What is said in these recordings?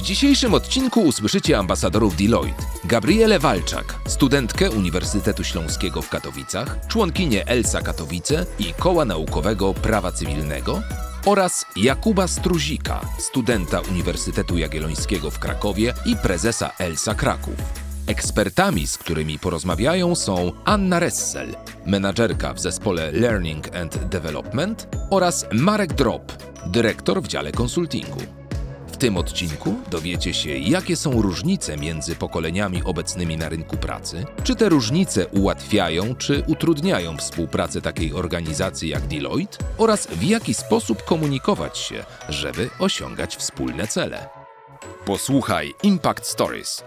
W dzisiejszym odcinku usłyszycie ambasadorów Deloitte. Gabrielę Walczak, studentkę Uniwersytetu Śląskiego w Katowicach, członkinię ELSA Katowice i Koła Naukowego Prawa Cywilnego oraz Jakuba Struzika, studenta Uniwersytetu Jagiellońskiego w Krakowie i prezesa ELSA Kraków. Ekspertami, z którymi porozmawiają są Anna Ressel, menadżerka w zespole Learning and Development oraz Marek Drop, dyrektor w dziale konsultingu. Tym odcinku dowiecie się, jakie są różnice między pokoleniami obecnymi na rynku pracy, czy te różnice ułatwiają czy utrudniają współpracę takiej organizacji jak Deloitte oraz w jaki sposób komunikować się, żeby osiągać wspólne cele. Posłuchaj Impact Stories.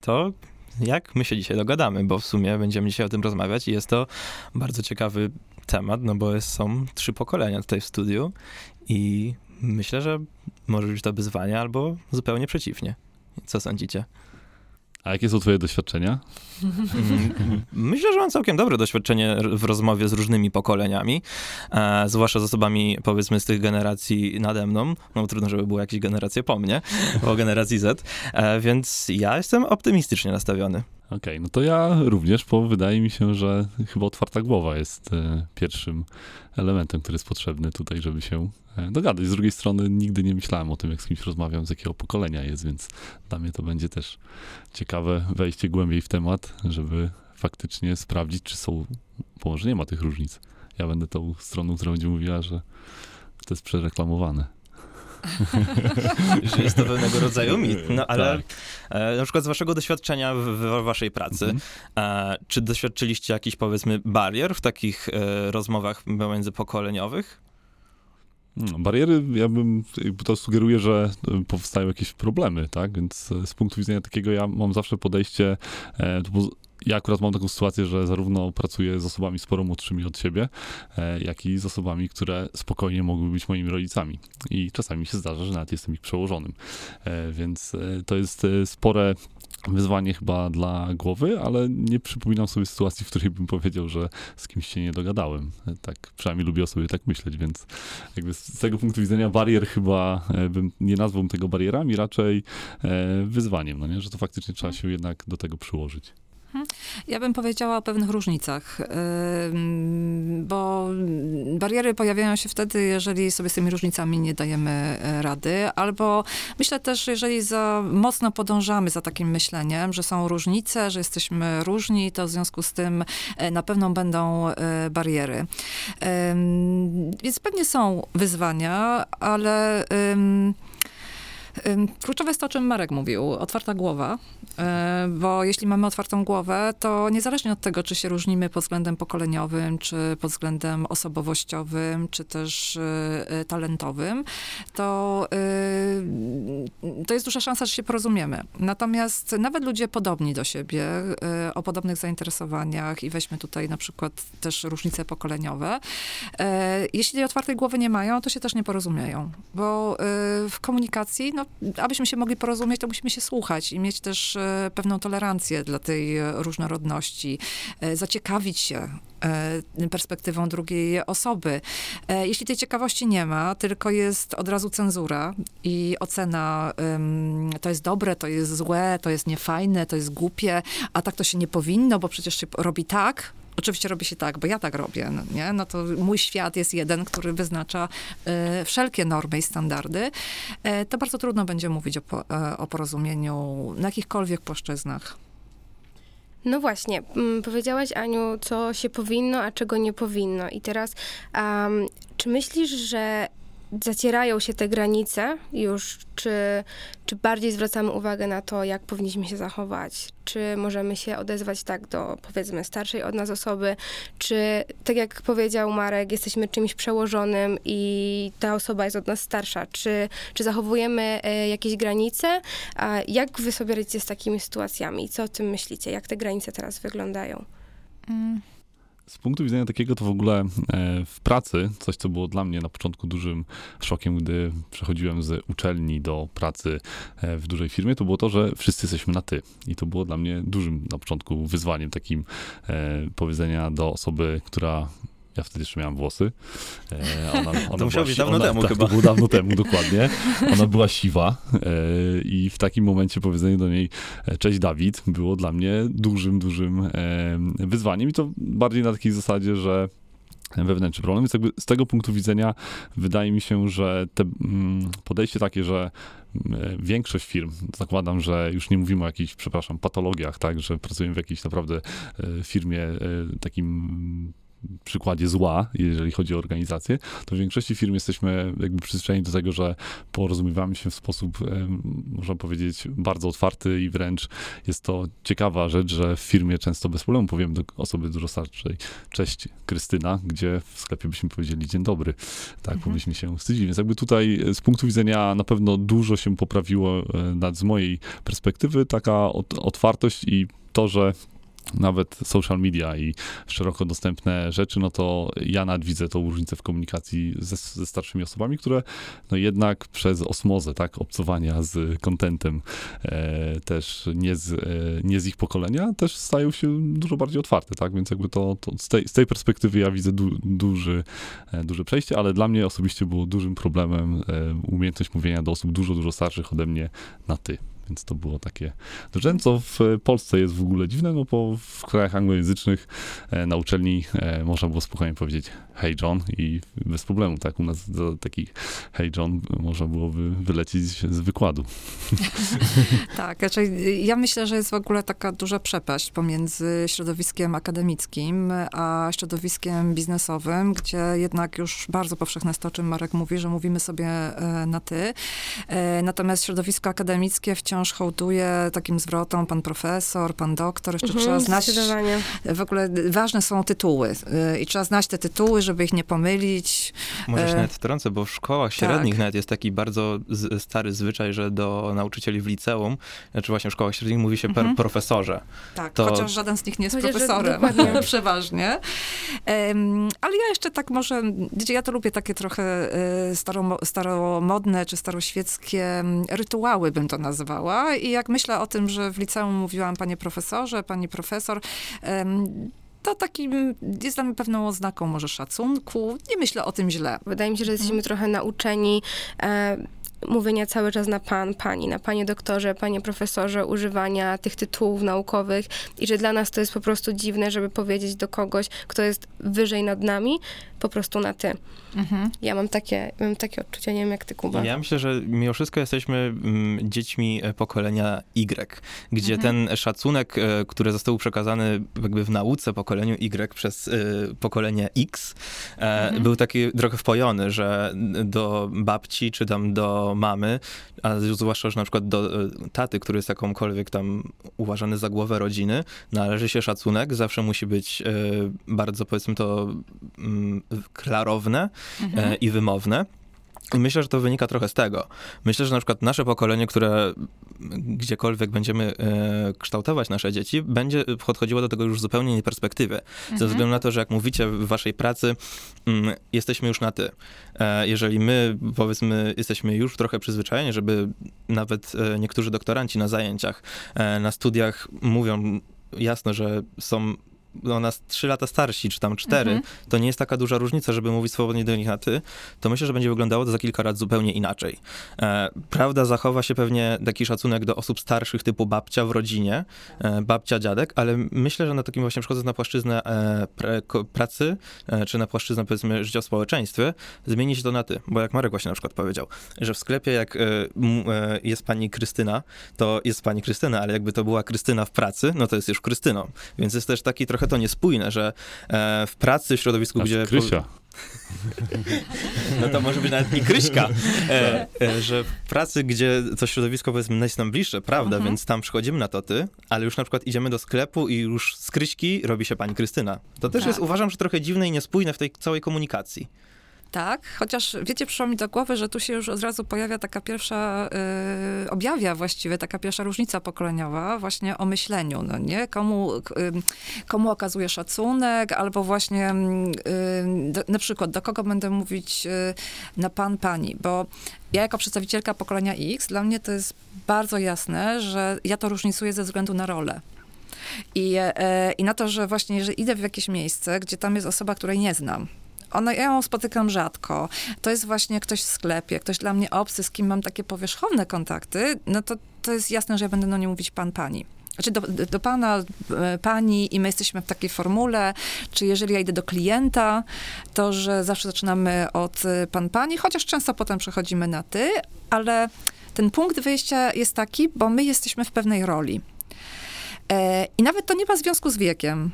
To jak my się dzisiaj dogadamy, bo w sumie będziemy dzisiaj o tym rozmawiać i jest to bardzo ciekawy temat, no bo są trzy pokolenia tutaj w studiu i myślę, że może być to wyzwanie albo zupełnie przeciwnie. Co sądzicie? A jakie są twoje doświadczenia? Mm, Myślę, że mam całkiem dobre doświadczenie w rozmowie z różnymi pokoleniami, e, zwłaszcza z osobami, powiedzmy, z tych generacji nade mną. No trudno, żeby były jakieś generacje po mnie, po generacji Z, e, więc ja jestem optymistycznie nastawiony. Okej, no to ja również, bo wydaje mi się, że chyba otwarta głowa jest e, pierwszym elementem, który jest potrzebny tutaj, żeby się dogadać. Z drugiej strony nigdy nie myślałem o tym, jak z kimś rozmawiam, z jakiego pokolenia jest, więc dla mnie to będzie też ciekawe wejście głębiej w temat, żeby faktycznie sprawdzić, czy są, bo może nie ma tych różnic. Ja będę tą stroną, która będzie mówiła, że to jest przereklamowane. że jest to pewnego rodzaju mit. No ale Tak. e, na przykład z waszego doświadczenia w, w waszej pracy, Mhm. e, czy doświadczyliście jakichś, powiedzmy, barier w takich e, rozmowach międzypokoleniowych? No, Bariery, ja bym to sugeruję, że e, powstają jakieś problemy, tak? Więc e, z punktu widzenia takiego ja mam zawsze podejście, e, ja akurat mam taką sytuację, że zarówno pracuję z osobami sporo młodszymi od siebie, jak i z osobami, które spokojnie mogłyby być moimi rodzicami. I czasami się zdarza, że nawet jestem ich przełożonym. Więc to jest spore wyzwanie chyba dla głowy, ale nie przypominam sobie sytuacji, w której bym powiedział, że z kimś się nie dogadałem. Tak, przynajmniej lubię o sobie tak myśleć, więc jakby z tego punktu widzenia barier chyba e, bym nie nazwał tego barierami, raczej e, wyzwaniem, no nie? że to faktycznie trzeba się jednak do tego przyłożyć. Ja bym powiedziała o pewnych różnicach, bo bariery pojawiają się wtedy, jeżeli sobie z tymi różnicami nie dajemy e, rady, albo myślę też, jeżeli za mocno podążamy za takim myśleniem, że są różnice, że jesteśmy różni, to w związku z tym e, na pewno będą e, bariery. Więc pewnie są wyzwania, ale kluczowe jest to, o czym Marek mówił, otwarta głowa, bo jeśli mamy otwartą głowę, to niezależnie od tego, czy się różnimy pod względem pokoleniowym, czy pod względem osobowościowym, czy też e, e, talentowym, to, e, to jest duża szansa, że się porozumiemy. Natomiast nawet ludzie podobni do siebie, e, o podobnych zainteresowaniach i weźmy tutaj na przykład też różnice pokoleniowe, e, jeśli tej otwartej głowy nie mają, to się też nie porozumieją, bo e, w komunikacji, no, abyśmy się mogli porozumieć, to musimy się słuchać i mieć też e, pewną tolerancję dla tej e, różnorodności, e, zaciekawić się e, perspektywą drugiej osoby. E, Jeśli tej ciekawości nie ma, tylko jest od razu cenzura i ocena, to jest dobre, to jest złe, to jest niefajne, to jest głupie, a tak to się nie powinno, bo przecież się robi tak, Oczywiście robi się tak, bo ja tak robię, no, nie? No to mój świat jest jeden, który wyznacza e, wszelkie normy i standardy. E, to bardzo trudno będzie mówić o, po, e, o porozumieniu na jakichkolwiek płaszczyznach. No właśnie, mm, powiedziałaś Aniu, co się powinno, a czego nie powinno. I teraz, um, czy myślisz, że zacierają się te granice już, czy, czy bardziej zwracamy uwagę na to, jak powinniśmy się zachować? Czy możemy się odezwać tak do, powiedzmy, starszej od nas osoby? Czy, tak jak powiedział Marek, jesteśmy czymś przełożonym i ta osoba jest od nas starsza? Czy, czy zachowujemy e, jakieś granice? A jak wy sobie radzicie z takimi sytuacjami? Co o tym myślicie? Jak te granice teraz wyglądają? Mm. Z punktu widzenia takiego, to w ogóle e, w pracy, coś co było dla mnie na początku dużym szokiem, gdy przechodziłem z uczelni do pracy e, w dużej firmie, to było to, że wszyscy jesteśmy na ty. I to było dla mnie dużym na początku wyzwaniem takim e, powiedzenia do osoby, która ja wtedy jeszcze miałem włosy. E, Ona, ona To musiało być dawno ona, temu tak, chyba. To było dawno temu, dokładnie. Ona była siwa e, i w takim momencie powiedzenie do niej e, cześć Dawid było dla mnie dużym, dużym wyzwaniem i to bardziej na takiej zasadzie, że wewnętrzny problem. Więc jakby z tego punktu widzenia wydaje mi się, że te mm, podejście takie, że mm, większość firm, zakładam, że już nie mówimy o jakichś, przepraszam, patologiach, tak, że pracujemy w jakiejś naprawdę firmie takim przykładzie zła, jeżeli chodzi o organizację, to w większości firm jesteśmy jakby przyzwyczajeni do tego, że porozumiewamy się w sposób, można powiedzieć, bardzo otwarty i wręcz jest to ciekawa rzecz, że w firmie często bez problemu powiemy do osoby dużo starszej, cześć Krystyna, gdzie w sklepie byśmy powiedzieli dzień dobry, tak, Mhm. byśmy się wstydzili, więc jakby tutaj e, z punktu widzenia na pewno dużo się poprawiło e, nad, z mojej perspektywy, taka ot, otwartość i to, że nawet social media i szeroko dostępne rzeczy, no to ja nawet widzę tą różnicę w komunikacji ze, ze starszymi osobami, które no jednak przez osmozę, tak, obcowania z kontentem e, też nie z, e, nie z ich pokolenia, też stają się dużo bardziej otwarte, tak, więc jakby to, to z, tej, z tej perspektywy ja widzę du, duży, e, duże przejście, ale dla mnie osobiście było dużym problemem e, umiejętność mówienia do osób dużo, dużo starszych ode mnie na ty. Więc to było takie rzeczy, co w Polsce jest w ogóle dziwne, no bo w krajach anglojęzycznych e, na uczelni e, można było spokojnie powiedzieć hey John i bez problemu, tak? U nas do takich hey John można było wy, wylecieć z wykładu. Tak, raczej ja myślę, że jest w ogóle taka duża przepaść pomiędzy środowiskiem akademickim a środowiskiem biznesowym, gdzie jednak już bardzo powszechne jest to, o czym Marek mówi, że mówimy sobie e, na ty. Natomiast środowisko akademickie wciąż hołduje takim zwrotom pan profesor, pan doktor, jeszcze Mhm, trzeba znać Zdecydowanie. w ogóle ważne są tytuły e, i trzeba znać te tytuły, żeby ich nie pomylić. Może się E, nawet wtrącę, bo w szkołach średnich nawet jest taki bardzo stary zwyczaj, że do nauczycieli w liceum, czy właśnie w szkołach średnich mówi się per Mhm. profesorze. Tak, To- chociaż żaden z nich nie jest Chociaż, profesorem, przeważnie. Em, ale ja jeszcze tak może, wiecie, ja to lubię takie trochę e, staromo, staromodne czy staroświeckie mm, rytuały bym to nazwała. I jak myślę o tym, że w liceum mówiłam panie profesorze, pani profesor, em, to takim jest dla mnie pewną oznaką może szacunku. Nie myślę o tym źle. Wydaje mi się, że jesteśmy trochę nauczeni e, mówienia cały czas na pan, pani, na panie doktorze, panie profesorze, używania tych tytułów naukowych i że dla nas to jest po prostu dziwne, żeby powiedzieć do kogoś, kto jest wyżej nad nami, po prostu na ty. Ja mam takie, mam takie odczucia, nie wiem jak ty, Kuba. Ja myślę, że mimo wszystko jesteśmy mm, dziećmi e, pokolenia Y, gdzie Mhm. ten szacunek, e, który został przekazany jakby w nauce pokoleniu Y przez e, pokolenie X, e, Mhm. był taki trochę wpojony, że do babci czy tam do mamy, a zwłaszcza, że na przykład do e, taty, który jest jakąkolwiek tam uważany za głowę rodziny, należy się szacunek, zawsze musi być e, bardzo, powiedzmy to, mm, klarowne e, i wymowne. I myślę, że to wynika trochę z tego. Myślę, że na przykład nasze pokolenie, które gdziekolwiek będziemy e, kształtować nasze dzieci, będzie podchodziło do tego już zupełnie innej perspektywy. Ze względu na to, że jak mówicie w waszej pracy, mm, jesteśmy już na ty. E, jeżeli my, powiedzmy, jesteśmy już trochę przyzwyczajeni, żeby nawet e, niektórzy doktoranci na zajęciach, e, na studiach mówią jasno, że są o nas trzy lata starsi, czy tam cztery, Mhm. to nie jest taka duża różnica, żeby mówić swobodnie do nich na ty, to myślę, że będzie wyglądało to za kilka lat zupełnie inaczej. E, prawda, zachowa się pewnie taki szacunek do osób starszych typu babcia w rodzinie, e, babcia, dziadek, ale myślę, że na takim właśnie przechodząc na płaszczyznę e, pre, ko, pracy, e, czy na płaszczyznę powiedzmy życia w społeczeństwie, zmieni się to na ty, bo jak Marek właśnie na przykład powiedział, że w sklepie jak e, m, e, jest pani Krystyna, to jest pani Krystyna, ale jakby to była Krystyna w pracy, no to jest już Krystyną. Więc jest też taki trochę to niespójne, że e, w pracy, w środowisku, Znaczy, gdzie... Krysia. No to może być nawet i Kryśka, e, e, że w pracy, gdzie to środowisko powiedzmy jest nam bliższe, prawda, Mhm. więc tam przychodzimy na to ty, ale już na przykład idziemy do sklepu i już z Kryśki robi się pani Krystyna. To też Tak. jest, uważam, że trochę dziwne i niespójne w tej całej komunikacji. Tak, chociaż wiecie, przyszło mi do głowy, że tu się już od razu pojawia taka pierwsza, y, objawia właściwie taka pierwsza różnica pokoleniowa właśnie o myśleniu, no nie? Komu, ym, komu okazuję szacunek, albo właśnie ym, y, do, na przykład do kogo będę mówić y, na pan, pani, bo ja jako przedstawicielka pokolenia X, dla mnie to jest bardzo jasne, że ja to różnicuję ze względu na rolę. I, e, I na to, że właśnie jeżeli idę w jakieś miejsce, gdzie tam jest osoba, której nie znam, ona, ja ją spotykam rzadko. To jest właśnie ktoś w sklepie, ktoś dla mnie obcy, z kim mam takie powierzchowne kontakty, no to, to jest jasne, że ja będę do niej mówić pan, pani. Znaczy do, do pana, e, pani i my jesteśmy w takiej formule, czy jeżeli ja idę do klienta, to że zawsze zaczynamy od e, pan, pani, chociaż często potem przechodzimy na ty, ale ten punkt wyjścia jest taki, bo my jesteśmy w pewnej roli. E, I nawet to nie ma związku z wiekiem.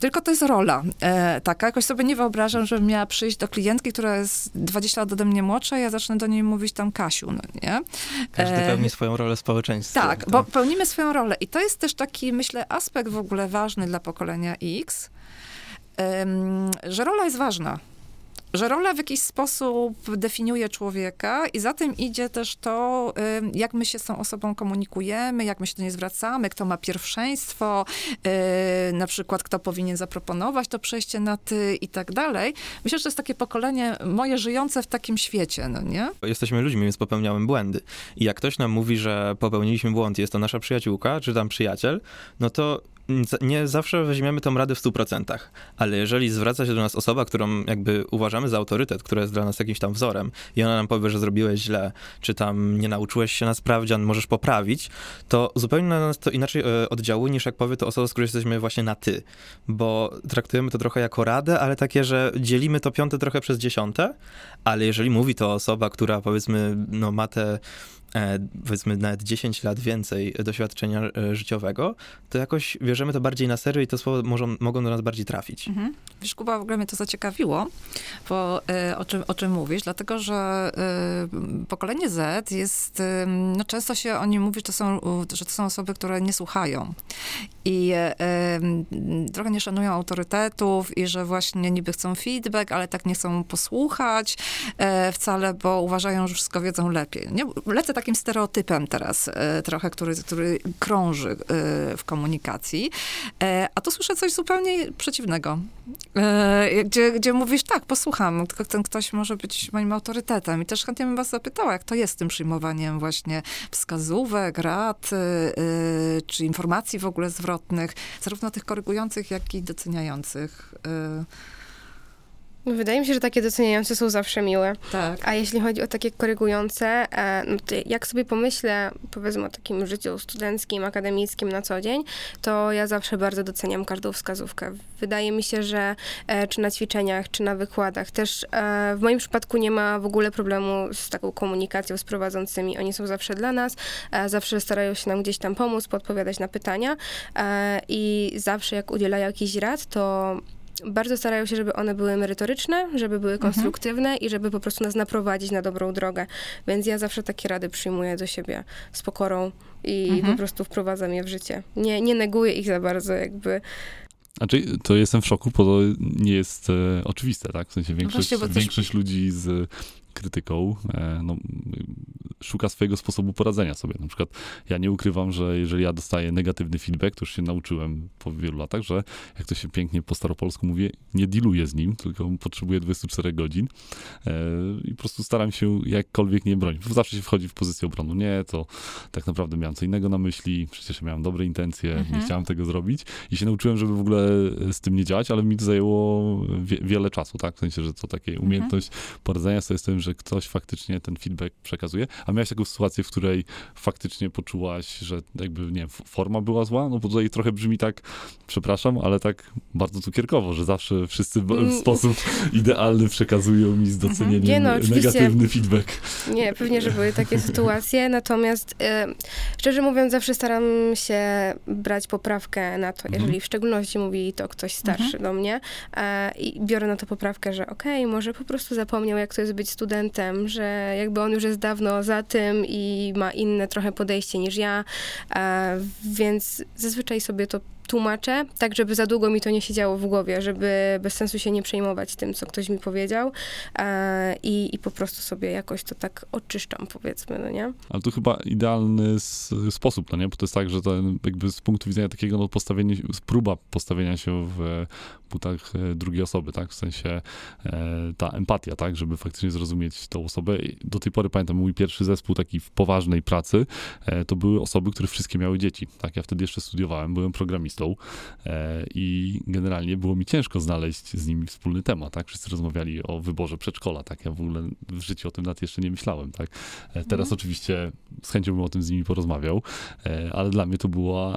Tylko to jest rola e, taka. Jakoś sobie nie wyobrażam, żebym miała przyjść do klientki, która jest 20 lat ode mnie młodsza, i ja zacznę do niej mówić tam Kasiu, no nie? Każdy E, pełni swoją rolę w społeczeństwie. Tak, bo pełnimy swoją rolę. I to jest też taki, myślę, aspekt w ogóle ważny dla pokolenia X, że rola jest ważna. Że rola w jakiś sposób definiuje człowieka i za tym idzie też to, jak my się z tą osobą komunikujemy, jak my się do niej zwracamy, kto ma pierwszeństwo, e, na przykład kto powinien zaproponować to przejście na ty i tak dalej. Myślę, że to jest takie pokolenie moje żyjące w takim świecie, no nie? Jesteśmy ludźmi, więc popełniamy błędy. I jak ktoś nam mówi, że popełniliśmy błąd, jest to nasza przyjaciółka, czy tam przyjaciel, no to nie zawsze weźmiemy tą radę w 100%. Ale jeżeli zwraca się do nas osoba, którą jakby uważamy za autorytet, która jest dla nas jakimś tam wzorem i ona nam powie, że zrobiłeś źle, czy tam nie nauczyłeś się na sprawdzian, możesz poprawić, to zupełnie na nas to inaczej e, oddziałuje niż jak powie to osoba, z której jesteśmy właśnie na ty. Bo traktujemy to trochę jako radę, ale takie, że dzielimy to piąte trochę przez dziesiąte, ale jeżeli mówi to osoba, która powiedzmy no, ma te powiedzmy nawet 10 lat więcej doświadczenia e, życiowego, to jakoś bierzemy to bardziej na serio i te słowa możą, mogą do nas bardziej trafić. Mhm. Wiesz, Kuba, w ogóle mnie to zaciekawiło, bo e, o, czym, o czym mówisz, dlatego, że e, pokolenie Z jest, e, no często się o nim mówi, że to, są, że to są osoby, które nie słuchają i e, trochę nie szanują autorytetów i że właśnie niby chcą feedback, ale tak nie chcą posłuchać e, wcale, bo uważają, że wszystko wiedzą lepiej. Nie? Lecę takim stereotypem teraz e, trochę, który, który krąży e, w komunikacji, e, a tu słyszę coś zupełnie przeciwnego. Gdzie, gdzie mówisz, tak, posłucham, tylko ten ktoś może być moim autorytetem. I też chętnie bym was zapytała, jak to jest z tym przyjmowaniem właśnie wskazówek, rad, czy informacji w ogóle zwrotnych, zarówno tych korygujących, jak i doceniających. Wydaje mi się, że takie doceniające są zawsze miłe. Tak. A jeśli chodzi o takie korygujące, e, no jak sobie pomyślę, powiedzmy o takim życiu studenckim, akademickim na co dzień, to ja zawsze bardzo doceniam każdą wskazówkę. Wydaje mi się, że e, czy na ćwiczeniach, czy na wykładach, też e, w moim przypadku nie ma w ogóle problemu z taką komunikacją z prowadzącymi. Oni są zawsze dla nas, zawsze starają się nam gdzieś tam pomóc, podpowiadać na pytania i zawsze jak udzielają jakichś rad, to bardzo starają się, żeby one były merytoryczne, żeby były konstruktywne i żeby po prostu nas naprowadzić na dobrą drogę. Więc ja zawsze takie rady przyjmuję do siebie z pokorą i Mhm. po prostu wprowadzam je w życie. Nie, nie neguję ich za bardzo, jakby. Znaczy, to jestem w szoku, bo to nie jest e, oczywiste, tak? W sensie większość, właśnie, większość ludzi z krytyką, e, no, szuka swojego sposobu poradzenia sobie. Na przykład ja nie ukrywam, że jeżeli ja dostaję negatywny feedback, to już się nauczyłem po wielu latach, że jak to się pięknie po staropolsku mówi, nie dealuję z nim, tylko potrzebuję 24 godzin e, i po prostu staram się jakkolwiek nie bronić. Bo zawsze się wchodzi w pozycję obronu. Nie, to tak naprawdę miałem co innego na myśli, przecież miałem dobre intencje, Mhm. nie chciałem tego zrobić i się nauczyłem, żeby w ogóle z tym nie działać, ale mi to zajęło wie, wiele czasu, tak? W sensie, że to takie Mhm. umiejętność poradzenia sobie z tym, że ktoś faktycznie ten feedback przekazuje. A miałeś taką sytuację, w której faktycznie poczułaś, że jakby, nie wiem, forma była zła? No bo tutaj trochę brzmi tak, przepraszam, ale tak bardzo cukierkowo, że zawsze wszyscy w- Mm. sposób idealny przekazują mi z docenieniem Nie no, negatywny feedback. Nie, pewnie, że były takie sytuacje, natomiast e, szczerze mówiąc, zawsze staram się brać poprawkę na to, Mhm. jeżeli w szczególności mówi to ktoś starszy do mnie e, i biorę na to poprawkę, że okej, może po prostu zapomniał, jak to jest być studentem, że jakby on już jest dawno za tym i ma inne trochę podejście niż ja, e, więc zazwyczaj sobie to tłumaczę, tak żeby za długo mi to nie siedziało w głowie, żeby bez sensu się nie przejmować tym, co ktoś mi powiedział e, i, i po prostu sobie jakoś to tak oczyszczam, powiedzmy, no nie? Ale to chyba idealny sposób, no nie? Bo to jest tak, że to jakby z punktu widzenia takiego no, postawienia, próba postawienia się w butach e, drugiej osoby, tak? W sensie e, ta empatia, tak? Żeby faktycznie zrozumieć tą osobę. Do tej pory pamiętam, mój pierwszy zespół taki w poważnej pracy, to były osoby, które wszystkie miały dzieci, tak? Ja wtedy jeszcze studiowałem, byłem programistą e, i generalnie było mi ciężko znaleźć z nimi wspólny temat, tak? Wszyscy rozmawiali o wyborze przedszkola, tak? Ja w ogóle w życiu o tym nawet jeszcze nie myślałem, tak? E, Teraz oczywiście z chęcią bym o tym z nimi porozmawiał, e, ale dla mnie to było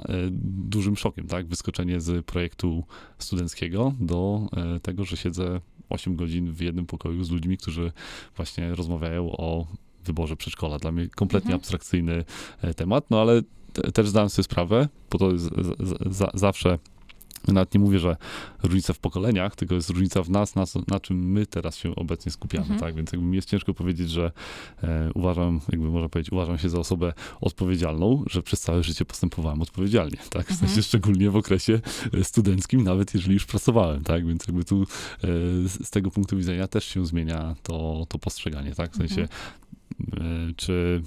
dużym szokiem, tak? Wyskoczenie z projektu studenckiego do tego, że siedzę 8 godzin w jednym pokoju z ludźmi, którzy właśnie rozmawiają o wyborze przedszkola. Dla mnie kompletnie Mhm. abstrakcyjny temat, no ale też zdałem sobie sprawę, bo to jest zawsze nawet nie mówię, że różnica w pokoleniach, tylko jest różnica w nas, na, na czym my teraz się obecnie skupiamy, Mhm. tak? Więc jakby mi jest ciężko powiedzieć, że e, uważam, jakby można powiedzieć, uważam się za osobę odpowiedzialną, że przez całe życie postępowałem odpowiedzialnie, tak? W Mhm. sensie szczególnie w okresie e, studenckim, nawet jeżeli już pracowałem, tak? Więc jakby tu e, z, z tego punktu widzenia też się zmienia to, to postrzeganie, tak? W sensie, Mhm. e, czy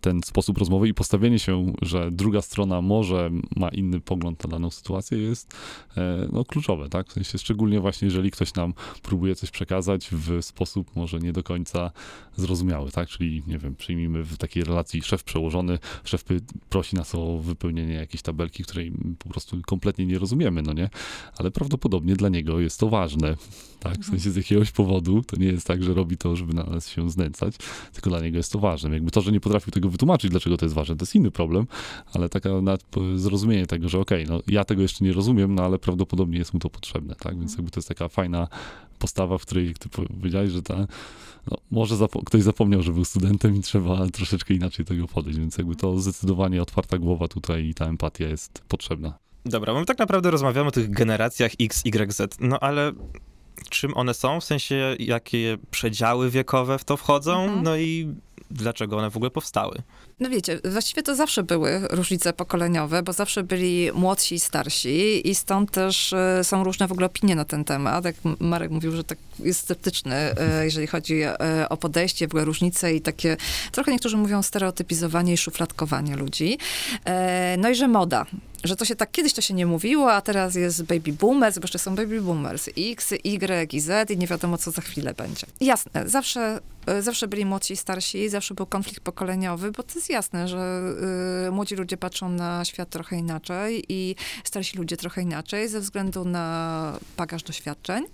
ten sposób rozmowy i postawienie się, że druga strona może ma inny pogląd na daną sytuację jest e, no, kluczowe, tak? W sensie szczególnie właśnie, jeżeli ktoś nam próbuje coś przekazać w sposób może nie do końca zrozumiały, tak? Czyli, nie wiem, przyjmijmy w takiej relacji szef przełożony, szef prosi nas o wypełnienie jakiejś tabelki, której po prostu kompletnie nie rozumiemy, no nie? Ale prawdopodobnie dla niego jest to ważne, tak? W sensie z jakiegoś powodu, to nie jest tak, że robi to, żeby na nas się znęcać, tylko dla niego jest to ważne. Jakby to, że nie potrafił tego wytłumaczyć, dlaczego to jest ważne, to jest inny problem, ale taka zrozumienie tego, że okej, no ja tego jeszcze nie rozumiem, no ale prawdopodobnie jest mu to potrzebne, tak? Więc jakby to jest taka fajna postawa, w której ty powiedziałeś, że ta, no, może zapo- ktoś zapomniał, że był studentem i trzeba troszeczkę inaczej tego podejść, więc jakby to zdecydowanie otwarta głowa tutaj i ta empatia jest potrzebna. Dobra, bo my tak naprawdę rozmawiamy o tych generacjach X, Y, Z, no ale czym one są? W sensie, jakie przedziały wiekowe w to wchodzą? Mhm. No i dlaczego one w ogóle powstały? No wiecie, właściwie to zawsze były różnice pokoleniowe, bo zawsze byli młodsi i starsi i stąd też e, są różne w ogóle opinie na ten temat. Jak Marek mówił, że tak jest sceptyczny, e, jeżeli chodzi e, o podejście, w ogóle różnice i takie, trochę niektórzy mówią stereotypizowanie i szufladkowanie ludzi. No i że moda. Że to się tak, kiedyś to się nie mówiło, a teraz jest baby boomers, bo jeszcze są baby boomers. X, Y i Z i nie wiadomo, co za chwilę będzie. Jasne, zawsze, e, zawsze byli młodsi i starsi, zawsze był konflikt pokoleniowy, bo to jest jasne, że y, młodzi ludzie patrzą na świat trochę inaczej i starsi ludzie trochę inaczej ze względu na bagaż doświadczeń.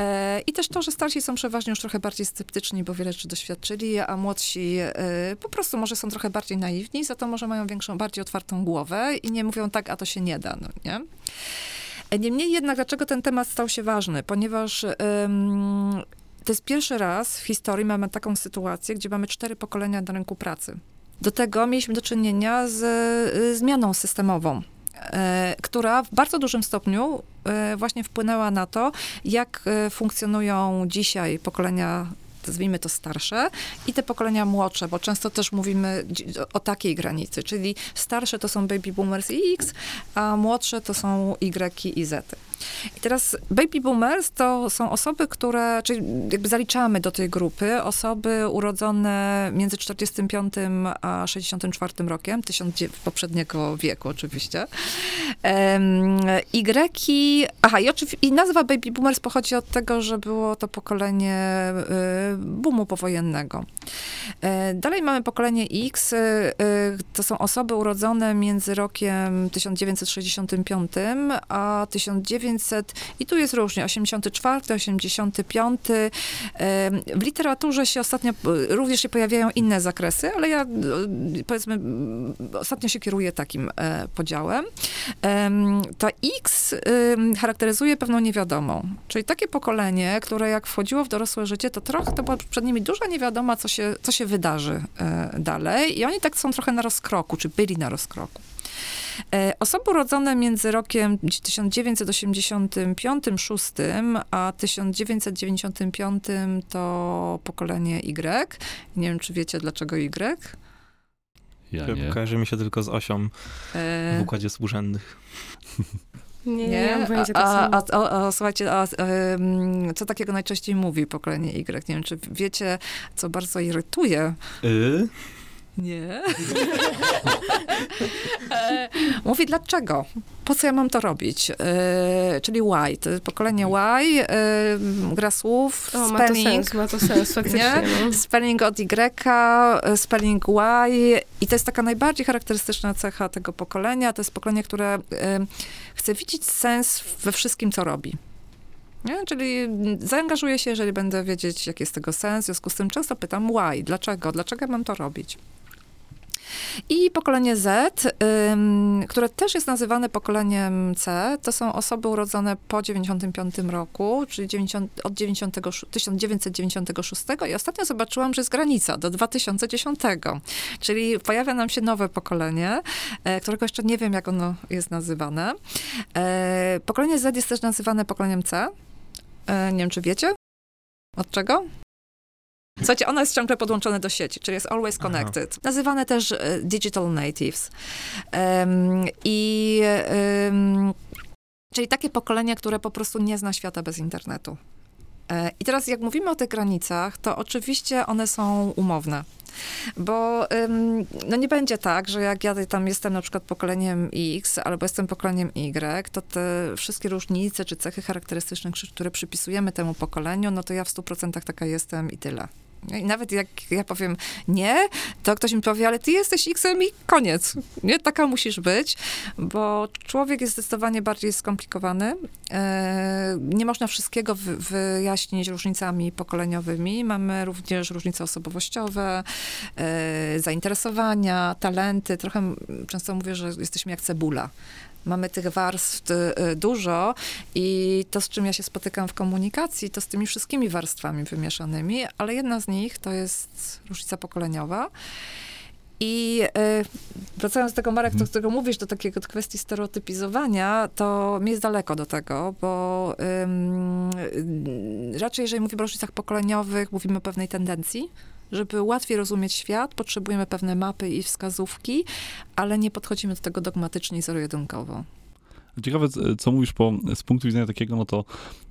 E, I też to, że starsi są przeważnie już trochę bardziej sceptyczni, bo wiele rzeczy doświadczyli, a młodsi e, po prostu może są trochę bardziej naiwni, za to może mają większą, bardziej otwartą głowę i nie mówią tak, a to się nie da, no nie? E, Niemniej jednak, dlaczego ten temat stał się ważny? Ponieważ em, to jest pierwszy raz w historii mamy taką sytuację, gdzie mamy cztery pokolenia na rynku pracy. Do tego mieliśmy do czynienia z y, zmianą systemową, która w bardzo dużym stopniu e, właśnie wpłynęła na to, jak e, funkcjonują dzisiaj pokolenia nazwijmy to starsze, i te pokolenia młodsze, bo często też mówimy o takiej granicy, czyli starsze to są baby boomers i X, a młodsze to są Y i Z. Teraz baby boomers to są osoby, które, czyli jakby zaliczamy do tej grupy osoby urodzone między 45 a 64 rokiem, tysiąc poprzedniego wieku oczywiście. Y, aha, i, i nazwa baby boomers pochodzi od tego, że było to pokolenie y, boomu powojennego. Y, dalej mamy pokolenie X, y, to są osoby urodzone między rokiem 1965 a 1900 i tu jest różnie, 84, 85. W literaturze się ostatnio, również się pojawiają inne zakresy, ale ja powiedzmy ostatnio się kieruję takim e, podziałem. Ta X charakteryzuje pewną niewiadomą, czyli takie pokolenie, które jak wchodziło w dorosłe życie, to trochę to była przed nimi duża niewiadoma, co się, co się wydarzy e, dalej i oni tak są trochę na rozkroku, czy byli na rozkroku. E, osoby urodzone między rokiem 1985-6 a 1995 to pokolenie Y. Nie wiem, czy wiecie, dlaczego Y? Ja nie. Kojarzy mi się tylko z osią e... w układzie współrzędnych. Nie, nie, nie a, a, a, a, słuchajcie, a, um, co takiego najczęściej mówi pokolenie Y? Nie wiem, czy wiecie, co bardzo irytuje. Y? Nie. E, mówi dlaczego? Po co ja mam to robić? E, czyli Y, to pokolenie Y, e, gra słów, o, spelling. Ma to sens, ma to sens, faktycznie. No. Spelling od Y, e, spelling Y i to jest taka najbardziej charakterystyczna cecha tego pokolenia. To jest pokolenie, które e, chce widzieć sens we wszystkim, co robi. Nie? Czyli zaangażuję się, jeżeli będę wiedzieć, jaki jest tego sens. W związku z tym często pytam, why, dlaczego, dlaczego mam to robić? I pokolenie Z, ym, które też jest nazywane pokoleniem C, to są osoby urodzone po 95 roku, czyli 90, od 90, 1996 i ostatnio zobaczyłam, że jest granica do 2010. Czyli pojawia nam się nowe pokolenie, e, którego jeszcze nie wiem, jak ono jest nazywane. E, pokolenie Z jest też nazywane pokoleniem C. E, nie wiem, czy wiecie? Od czego? Słuchajcie, ono jest ciągle podłączone do sieci, czyli jest always connected. Aha. Nazywane też e, digital natives. Um, I um, czyli takie pokolenie, które po prostu nie zna świata bez internetu. E, I teraz jak mówimy o tych granicach, to oczywiście one są umowne. Bo no nie będzie tak, że jak ja tam jestem na przykład pokoleniem X albo jestem pokoleniem Y, to te wszystkie różnice czy cechy charakterystyczne, które przypisujemy temu pokoleniu, no to ja w 100% taka jestem i tyle. I nawet jak ja powiem nie, to ktoś mi powie, ale ty jesteś X-em i koniec. Nie, taka musisz być, bo człowiek jest zdecydowanie bardziej skomplikowany. E, nie można wszystkiego wyjaśnić różnicami pokoleniowymi. Mamy również różnice osobowościowe, e, zainteresowania, talenty. Trochę często mówię, że jesteśmy jak cebula mamy tych warstw y, dużo i to, z czym ja się spotykam w komunikacji, to z tymi wszystkimi warstwami wymieszanymi, ale jedna z nich to jest różnica pokoleniowa. I y, wracając do tego, Marek, do którego mówisz, do takiego do kwestii stereotypizowania, to mi jest daleko do tego, bo y, raczej jeżeli mówimy o różnicach pokoleniowych, mówimy o pewnej tendencji, żeby łatwiej rozumieć świat, potrzebujemy pewne mapy i wskazówki, ale nie podchodzimy do tego dogmatycznie i zero-jedynkowo. Ciekawe, co mówisz po, z punktu widzenia takiego, no to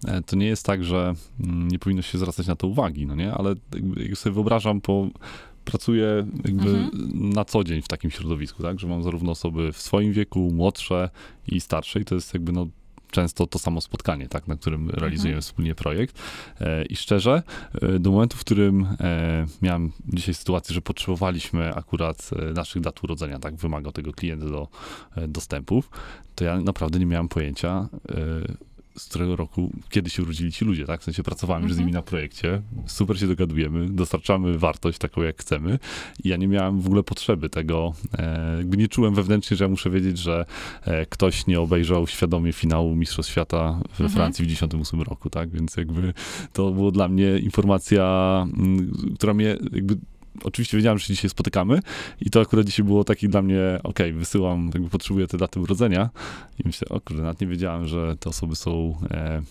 e, to nie jest tak, że mm, nie powinno się zwracać na to uwagi, no nie? Ale jak sobie wyobrażam po pracuję jakby mhm. na co dzień w takim środowisku, tak, że mam zarówno osoby w swoim wieku, młodsze i starsze i to jest jakby no często to samo spotkanie, tak, na którym mhm. realizujemy wspólnie projekt. E, I szczerze, e, do momentu, w którym e, miałem dzisiaj sytuację, że potrzebowaliśmy akurat naszych dat urodzenia, tak, wymagał tego klient do dostępów, to ja naprawdę nie miałem pojęcia, z którego roku, kiedy się urodzili ci ludzie, tak? W sensie pracowałem już z nimi mhm. na projekcie, super się dogadujemy, dostarczamy wartość taką, jak chcemy i ja nie miałem w ogóle potrzeby tego, e, jakby nie czułem wewnętrznie, że ja muszę wiedzieć, że e, ktoś nie obejrzał świadomie finału Mistrzostw Świata we mhm. Francji w 98 roku, tak? Więc jakby to było dla mnie informacja, która mnie jakby oczywiście wiedziałem, że się dzisiaj spotykamy i to akurat dzisiaj było taki dla mnie, ok, wysyłam, jakby potrzebuję te daty urodzenia i myślę, o kurde, nawet nie wiedziałem, że te osoby są e,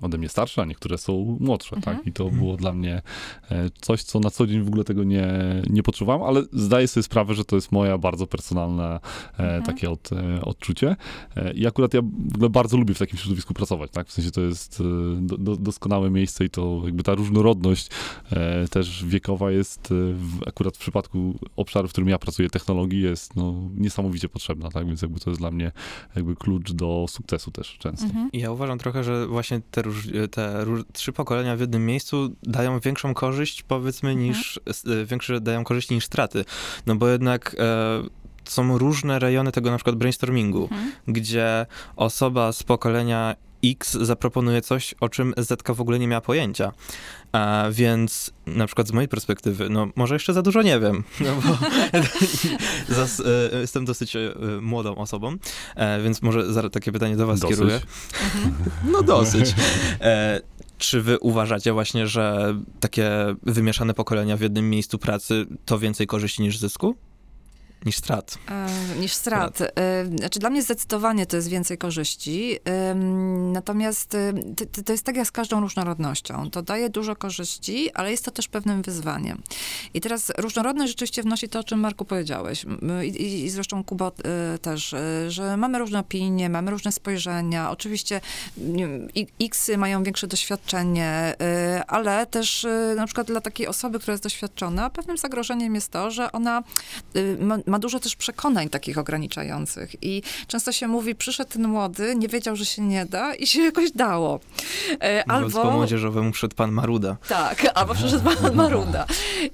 ode mnie starsze, a niektóre są młodsze, Mhm. tak? I to było dla mnie e, coś, co na co dzień w ogóle tego nie, nie poczuwam, ale zdaję sobie sprawę, że to jest moja bardzo personalna e, Mhm. takie od, e, odczucie. E, I akurat ja w ogóle bardzo lubię w takim środowisku pracować, tak? W sensie to jest do, do, doskonałe miejsce i to jakby ta różnorodność też wiekowa jest w, akurat w przypadku obszaru, w którym ja pracuję, technologii jest no, niesamowicie potrzebna, tak? Więc jakby to jest dla mnie jakby klucz do sukcesu też często. Mhm. I Ja uważam trochę, że właśnie te, róż, te róż, trzy pokolenia w jednym miejscu dają większą korzyść, powiedzmy, Mhm. niż, e, większe dają korzyści niż straty. No bo jednak e, są różne rejony tego na przykład brainstormingu, Mhm. gdzie osoba z pokolenia X zaproponuje coś, o czym Zetka w ogóle nie miała pojęcia. A więc na przykład z mojej perspektywy, no może jeszcze za dużo nie wiem, no bo zas, e, jestem dosyć e, młodą osobą, e, więc może zaraz takie pytanie do was Dosyć. kieruję. No dosyć. E, czy wy uważacie właśnie, że takie wymieszane pokolenia w jednym miejscu pracy to więcej korzyści niż zysku? Niż strat? E, niż strat. E, Znaczy dla mnie zdecydowanie to jest więcej korzyści. Ym, Natomiast y, to, to jest tak jak z każdą różnorodnością. To daje dużo korzyści, ale jest to też pewnym wyzwaniem. I teraz różnorodność rzeczywiście wnosi to, o czym Marku powiedziałeś. I, i, zresztą Kuba y, też, y, że mamy różne opinie, mamy różne spojrzenia. Oczywiście wiem, i- X-y mają większe doświadczenie, y, ale też y, na przykład dla takiej osoby, która jest doświadczona, pewnym zagrożeniem jest to, że ona y, ma, ma dużo też przekonań takich ograniczających. I często się mówi, przyszedł ten młody, nie wiedział, że się nie da i się jakoś dało. E, Mówiąc po Albo... młodzieżowemu przed pan Maruda. Tak, albo przyszedł pan Maruda.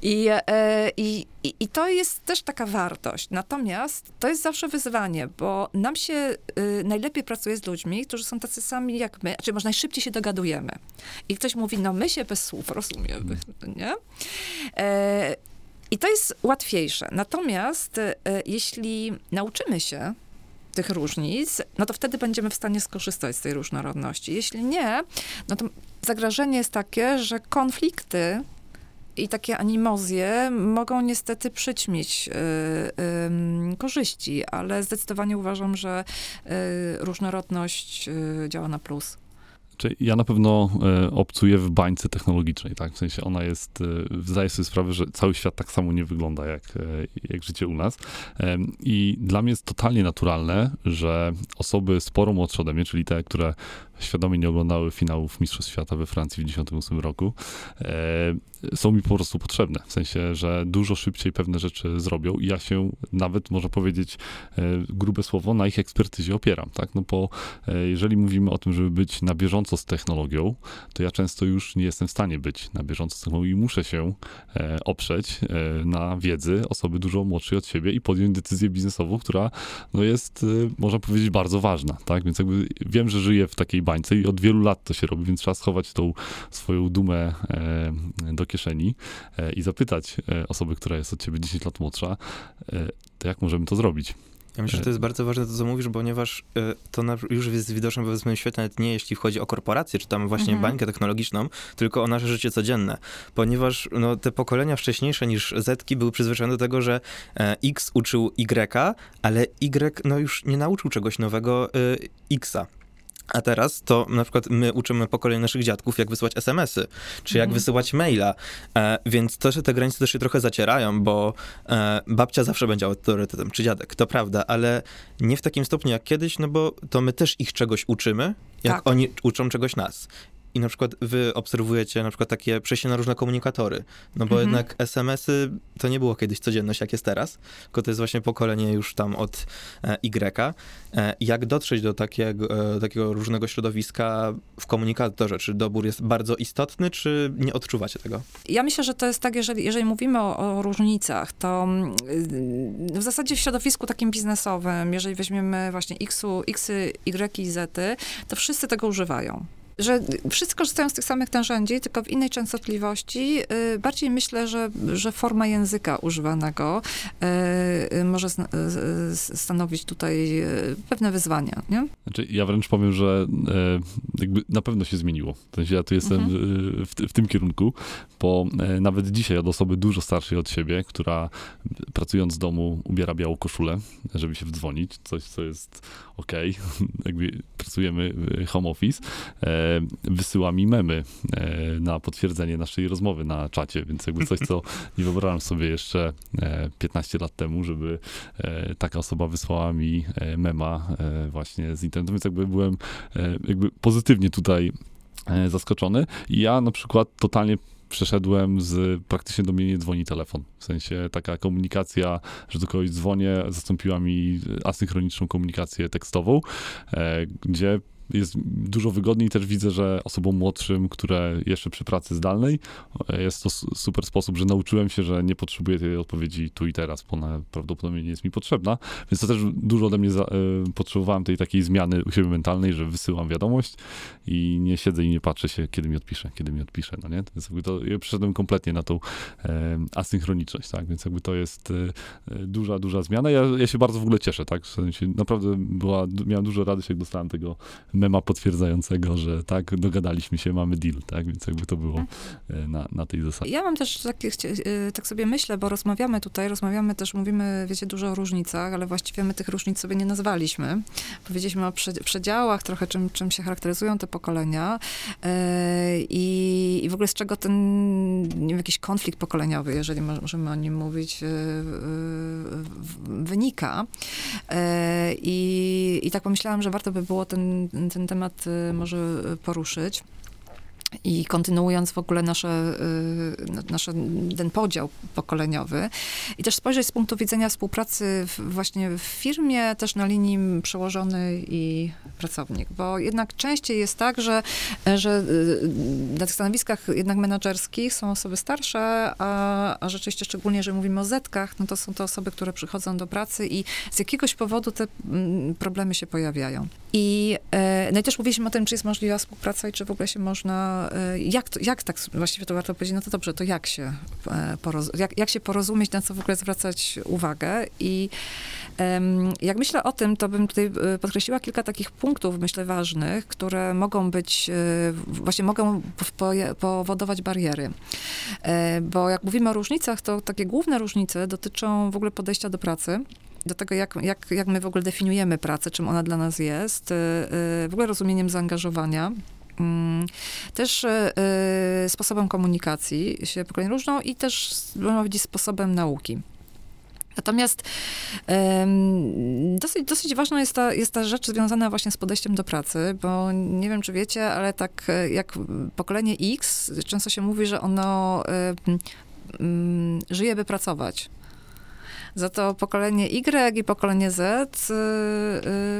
I, e, i, i, I to jest też taka wartość. Natomiast to jest zawsze wyzwanie, bo nam się y, najlepiej pracuje z ludźmi, którzy są tacy sami jak my, czyli może najszybciej się dogadujemy. I ktoś mówi, no my się bez słów rozumiemy, nie? E, I to jest łatwiejsze. Natomiast e, jeśli nauczymy się tych różnic, no to wtedy będziemy w stanie skorzystać z tej różnorodności. Jeśli nie, no to zagrożenie jest takie, że konflikty i takie animozje mogą niestety przyćmić y, ym, korzyści, ale zdecydowanie uważam, że y, różnorodność y, działa na plus. Ja na pewno e, obcuję w bańce technologicznej, tak? W sensie ona jest, e, zdaję sobie sprawę, że cały świat tak samo nie wygląda jak, e, jak życie u nas. I dla mnie jest totalnie naturalne, że osoby sporo młodsze ode mnie, czyli te, które świadomie nie oglądały finałów Mistrzostw Świata we Francji w 1998 roku, e, są mi po prostu potrzebne. W sensie, że dużo szybciej pewne rzeczy zrobią i ja się nawet, można powiedzieć, e, grube słowo, na ich ekspertyzie opieram, tak? No bo e, jeżeli mówimy o tym, żeby być na bieżąco z technologią, to ja często już nie jestem w stanie być na bieżąco z technologią i muszę się e, oprzeć e, na wiedzy osoby dużo młodszej od siebie i podjąć decyzję biznesową, która no jest, e, można powiedzieć, bardzo ważna, tak? Więc jakby wiem, że żyję w takiej bańce i od wielu lat to się robi, więc trzeba schować tą swoją dumę e, do kieszeni e, i zapytać e, osoby, która jest od ciebie 10 lat młodsza, e, to jak możemy to zrobić? Ja myślę, że to jest bardzo ważne to, co mówisz, ponieważ to już jest widoczne we swoim świecie, nawet nie jeśli chodzi o korporacje, czy tam właśnie Mhm. bańkę technologiczną, tylko o nasze życie codzienne. Ponieważ no, te pokolenia wcześniejsze niż Zetki były przyzwyczajone do tego, że X uczył Y, ale Y no, już nie nauczył czegoś nowego y, Xa. A teraz to na przykład my uczymy pokolenie naszych dziadków, jak wysyłać SMS-y, czy jak Mhm. wysyłać maila. E, więc to, że te granice też się trochę zacierają, bo e, babcia zawsze będzie autorytetem, czy dziadek, to prawda, ale nie w takim stopniu jak kiedyś, no bo to my też ich czegoś uczymy, jak Tak. oni uczą czegoś nas. I na przykład wy obserwujecie na przykład takie przejście na różne komunikatory, no bo Mhm. jednak SMS-y to nie było kiedyś codzienność, jak jest teraz, tylko to jest właśnie pokolenie już tam od e, Y. E, jak dotrzeć do takiego, e, takiego różnego środowiska w komunikatorze? Czy dobór jest bardzo istotny, czy nie odczuwacie tego? Ja myślę, że to jest tak, jeżeli, jeżeli mówimy o, o różnicach, to mm, w zasadzie w środowisku takim biznesowym, jeżeli weźmiemy właśnie X-y, Y i Z, to wszyscy tego używają. Że wszyscy korzystają z tych samych narzędzi, tylko w innej częstotliwości. Y, Bardziej myślę, że, że forma języka używanego y, y, może stanowić tutaj pewne wyzwania. Nie? Znaczy, ja wręcz powiem, że e, jakby na pewno się zmieniło. W sensie ja tu jestem Mhm. e, w, w tym kierunku, bo e, nawet dzisiaj od osoby dużo starszej od siebie, która pracując z domu ubiera białą koszulę, żeby się wdzwonić, coś, co jest okej, jakby pracujemy home office, wysyła mi memy na potwierdzenie naszej rozmowy na czacie, więc jakby coś, co nie wyobrażam sobie jeszcze e, 15 lat temu, żeby taka osoba wysłała mi mema właśnie z internetu, więc jakby byłem e, jakby pozytywnie tutaj e, zaskoczony. I ja na przykład totalnie przeszedłem z praktycznie do mnie nie dzwoni telefon. W sensie taka komunikacja, że do kogoś dzwonię, zastąpiła mi asynchroniczną komunikację tekstową, e, gdzie jest dużo wygodniej. Też widzę, że osobom młodszym, które jeszcze przy pracy zdalnej, e, jest to super sposób, że nauczyłem się, że nie potrzebuję tej odpowiedzi tu i teraz, bo ona prawdopodobnie nie jest mi potrzebna. Więc to też dużo ode mnie za, e, potrzebowałem tej takiej zmiany u siebie mentalnej, że wysyłam wiadomość i nie siedzę i nie patrzę się, kiedy mi odpisze, kiedy mi odpisze, no nie? Więc jakby to, ja przeszedłem kompletnie na tą e, asynchroniczność, tak? Więc jakby to jest e, duża, duża zmiana. Ja, ja się bardzo w ogóle cieszę, tak? W sensie naprawdę była, miałem dużo radość, jak dostałem tego mema potwierdzającego, że tak, dogadaliśmy się, mamy deal, tak? Więc jakby to było e, na, na tej zasadzie. Ja mam też takie, y, tak sobie myślę, bo rozmawiamy tutaj, rozmawiamy też, mówimy, wiecie, dużo o różnicach, ale właściwie my tych różnic sobie nie nazwaliśmy. Powiedzieliśmy o prze- przedziałach, trochę czym, czym się charakteryzują te pokolenia e, i, i w ogóle z czego ten, nie wiem, jakiś konflikt pokoleniowy, jeżeli mo- możemy o nim mówić, wynika. E, I, I tak pomyślałam, że warto by było ten, ten temat y, może poruszyć. I kontynuując w ogóle nasze, y, na- nasze, ten podział pokoleniowy i też spojrzeć z punktu widzenia współpracy właśnie w firmie, też na linii przełożony i pracownik, bo jednak częściej jest tak, że, że y, na tych stanowiskach jednak menedżerskich są osoby starsze, a, a rzeczywiście szczególnie, że mówimy o zetkach, no to są to osoby, które przychodzą do pracy i z jakiegoś powodu te mm, problemy się pojawiają. I, e, no i też mówiliśmy o tym, czy jest możliwa współpraca i czy w ogóle się można, jak, to, jak tak, właściwie to warto powiedzieć, no to dobrze, to jak się, e, poroz, jak, jak się porozumieć, na co w ogóle zwracać uwagę i jak myślę o tym, to bym tutaj e, podkreśliła kilka takich punktów, myślę, ważnych, które mogą być, e, właśnie mogą powodować bariery. Bo jak mówimy o różnicach, to takie główne różnice dotyczą w ogóle podejścia do pracy, do tego, jak, jak, jak my w ogóle definiujemy pracę, czym ona dla nas jest, y, y, w ogóle rozumieniem zaangażowania. Mm, Też y, y, sposobem komunikacji się pokoleń różną i też, można sposobem nauki. Natomiast dosyć, dosyć ważna jest ta, jest ta rzecz związana właśnie z podejściem do pracy, bo nie wiem, czy wiecie, ale tak e, jak pokolenie X, często się mówi, że ono mm, żyje, by pracować. Za to pokolenie Y i pokolenie Z y,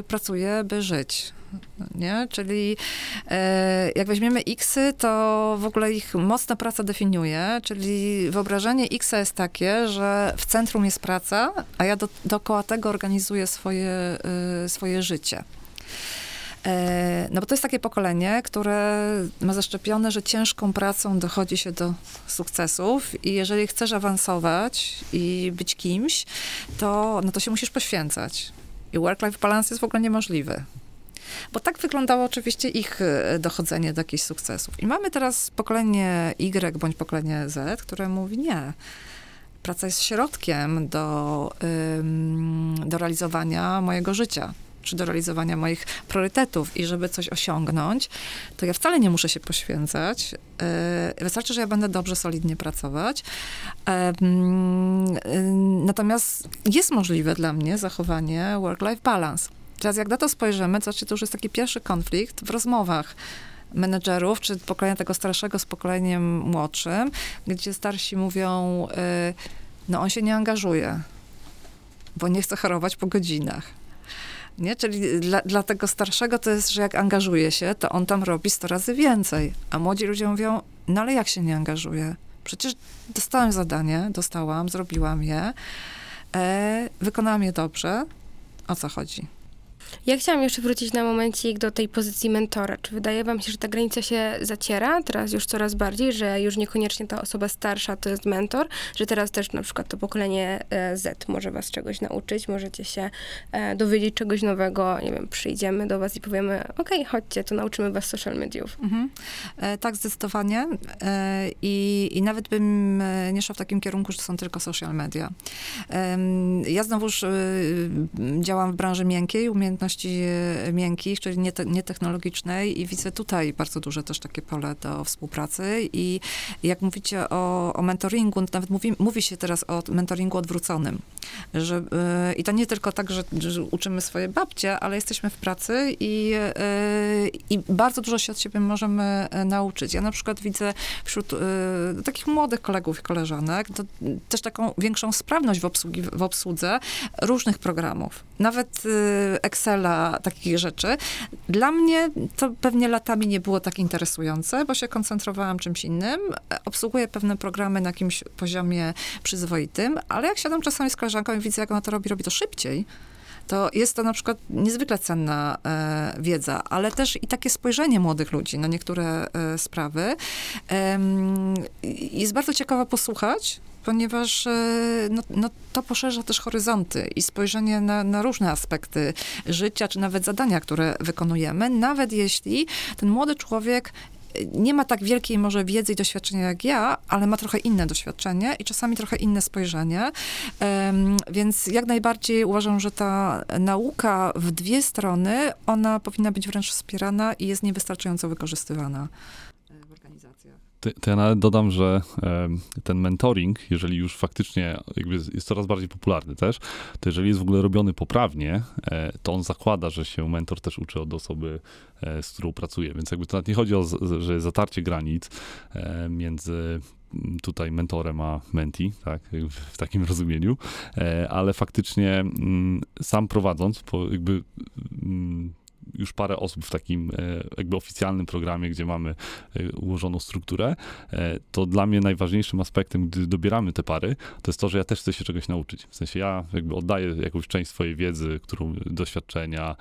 y, pracuje, by żyć. Nie? Czyli e, jak weźmiemy Xy, to w ogóle ich mocna praca definiuje, czyli wyobrażenie Xa jest takie, że w centrum jest praca, a ja do, dookoła tego organizuję swoje, y, swoje życie. E, No bo to jest takie pokolenie, które ma zaszczepione, że ciężką pracą dochodzi się do sukcesów i jeżeli chcesz awansować i być kimś, to, no to się musisz poświęcać. I work-life balance jest w ogóle niemożliwy. Bo tak wyglądało oczywiście ich e, dochodzenie do jakichś sukcesów. I mamy teraz pokolenie Y bądź pokolenie Z, które mówi nie. Praca jest środkiem do, ym, do realizowania mojego życia czy do realizowania moich priorytetów i żeby coś osiągnąć, to ja wcale nie muszę się poświęcać. Yy, Wystarczy, że ja będę dobrze, solidnie pracować. Em, yy, Natomiast jest możliwe dla mnie zachowanie work-life balance. Teraz jak na to spojrzymy, to znaczy to już jest taki pierwszy konflikt w rozmowach menedżerów, czy pokolenia tego starszego z pokoleniem młodszym, gdzie starsi mówią, yy, no on się nie angażuje, bo nie chce chorować po godzinach. Nie? Czyli dla, dla tego starszego to jest, że jak angażuje się, to on tam robi 100 razy więcej. A młodzi ludzie mówią, no ale jak się nie angażuje? Przecież dostałem zadanie, dostałam, zrobiłam je, e, wykonałam je dobrze. O co chodzi? Ja chciałam jeszcze wrócić na momencik do tej pozycji mentora. Czy wydaje wam się, że ta granica się zaciera teraz już coraz bardziej, że już niekoniecznie ta osoba starsza to jest mentor, że teraz też na przykład to pokolenie e, Z może was czegoś nauczyć, możecie się e, dowiedzieć czegoś nowego, nie wiem, przyjdziemy do was i powiemy, okej, chodźcie, to nauczymy was social mediów. Mhm. E, tak, zdecydowanie. E, i, I nawet bym e, nie szła w takim kierunku, że to są tylko social media. Em, ja znowuż e, działam w branży miękkiej, umiejętności umiejętności e, miękkich, czyli niete, nietechnologicznej i widzę tutaj bardzo duże też takie pole do współpracy i jak mówicie o, o mentoringu, nawet mówi, mówi się teraz o mentoringu odwróconym, że, e, i to nie tylko tak, że, że uczymy swoje babcie, ale jesteśmy w pracy i, i bardzo dużo się od siebie możemy nauczyć. Ja na przykład widzę wśród takich młodych kolegów i koleżanek też taką większą sprawność w, obsługi, w obsłudze różnych programów, nawet y, Excela, takich rzeczy. Dla mnie to pewnie latami nie było tak interesujące, bo się koncentrowałam czymś innym. Obsługuję pewne programy na jakimś poziomie przyzwoitym, ale jak siadam czasami z koleżanką i widzę, jak ona to robi, robi to szybciej, to jest to na przykład niezwykle cenna e, wiedza, ale też i takie spojrzenie młodych ludzi na niektóre e, sprawy. E, jest bardzo ciekawe posłuchać, ponieważ e, no, no, to poszerza też horyzonty i spojrzenie na, na, różne aspekty życia, czy nawet zadania, które wykonujemy, nawet jeśli ten młody człowiek nie ma tak wielkiej może wiedzy i doświadczenia jak ja, ale ma trochę inne doświadczenie i czasami trochę inne spojrzenie. Więc jak najbardziej uważam, że ta nauka w dwie strony, ona powinna być wręcz wspierana i jest niewystarczająco wykorzystywana. To, ja nawet dodam, że ten mentoring, jeżeli już faktycznie jest coraz bardziej popularny też, to jeżeli jest w ogóle robiony poprawnie, e, to on zakłada, że się mentor też uczy od osoby, e, z którą pracuje. Więc jakby to nawet nie chodzi o że zatarcie granic e, między tutaj mentorem a menti, tak, w takim rozumieniu, ale faktycznie sam prowadząc, jakby już parę osób w takim e, jakby oficjalnym programie, gdzie mamy e, ułożoną strukturę, e, to dla mnie najważniejszym aspektem, gdy dobieramy te pary, to jest to, że ja też chcę się czegoś nauczyć. W sensie ja jakby oddaję jakąś część swojej wiedzy, którą doświadczenia,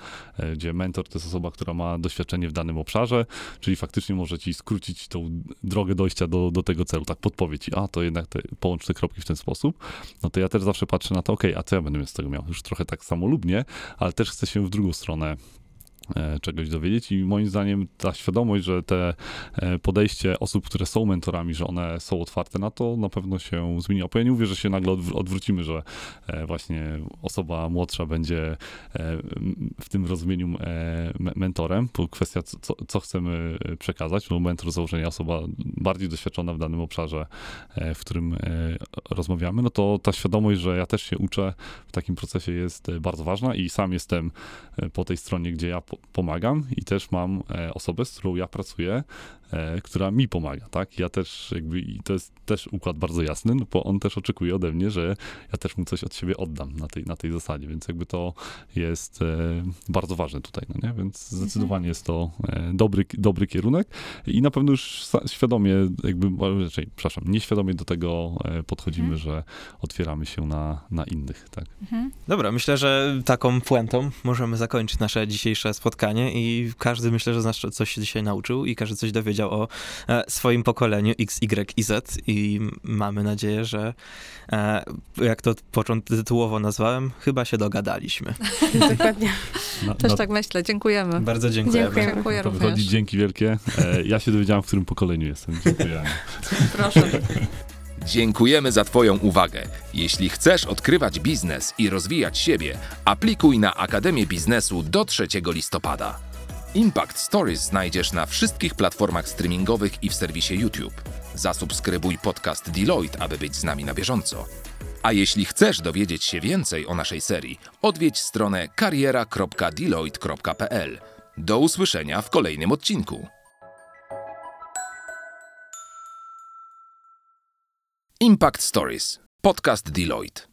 gdzie mentor to jest osoba, która ma doświadczenie w danym obszarze, czyli faktycznie może ci skrócić tą drogę dojścia do, do tego celu, tak podpowiedź ci, a to jednak te, połącz te kropki w ten sposób, no to ja też zawsze patrzę na to, ok, a co ja będę z tego miał? Już trochę tak samolubnie, ale też chcę się w drugą stronę czegoś dowiedzieć. I moim zdaniem ta świadomość, że te e, podejście osób, które są mentorami, że one są otwarte na to, na pewno się zmieni. Bo ja nie mówię, że się nagle odwrócimy, że e, właśnie osoba młodsza będzie w tym rozumieniu mentorem, bo kwestia, co, co chcemy przekazać, bo mentor z założenia osoba bardziej doświadczona w danym obszarze, w którym rozmawiamy, no to ta świadomość, że ja też się uczę w takim procesie jest bardzo ważna i sam jestem po tej stronie, gdzie ja pomagam i też mam e, osobę, z którą ja pracuję, która mi pomaga, tak? Ja też jakby, i to jest też układ bardzo jasny, no bo on też oczekuje ode mnie, że ja też mu coś od siebie oddam na tej, na tej zasadzie, więc jakby to jest e, bardzo ważne tutaj, no nie? Więc zdecydowanie jest to e, dobry, dobry kierunek i na pewno już świadomie, jakby, raczej, przepraszam, nieświadomie do tego podchodzimy, mhm. że otwieramy się na, na innych, tak? Mhm. Dobra, myślę, że taką puentą możemy zakończyć nasze dzisiejsze spotkanie i każdy myślę, że z nas coś się dzisiaj nauczył i każdy coś dowiedział o e, swoim pokoleniu X, Y i Z i mamy nadzieję, że e, jak to początkowo tytułowo nazwałem, chyba się dogadaliśmy. Dokładnie. No, Też no, tak myślę. Dziękujemy. Bardzo dziękujemy. Dziękuję, Dziękuję to wychodzi dzięki wielkie. E, ja się dowiedziałam, w którym pokoleniu jestem. Dziękuję. Proszę. Dziękujemy za Twoją uwagę. Jeśli chcesz odkrywać biznes i rozwijać siebie, aplikuj na Akademię Biznesu do 3 listopada. Impact Stories znajdziesz na wszystkich platformach streamingowych i w serwisie YouTube. Zasubskrybuj podcast Deloitte, aby być z nami na bieżąco. A jeśli chcesz dowiedzieć się więcej o naszej serii, odwiedź stronę kariera.deloitte.pl. Do usłyszenia w kolejnym odcinku. Impact Stories. Podcast Deloitte.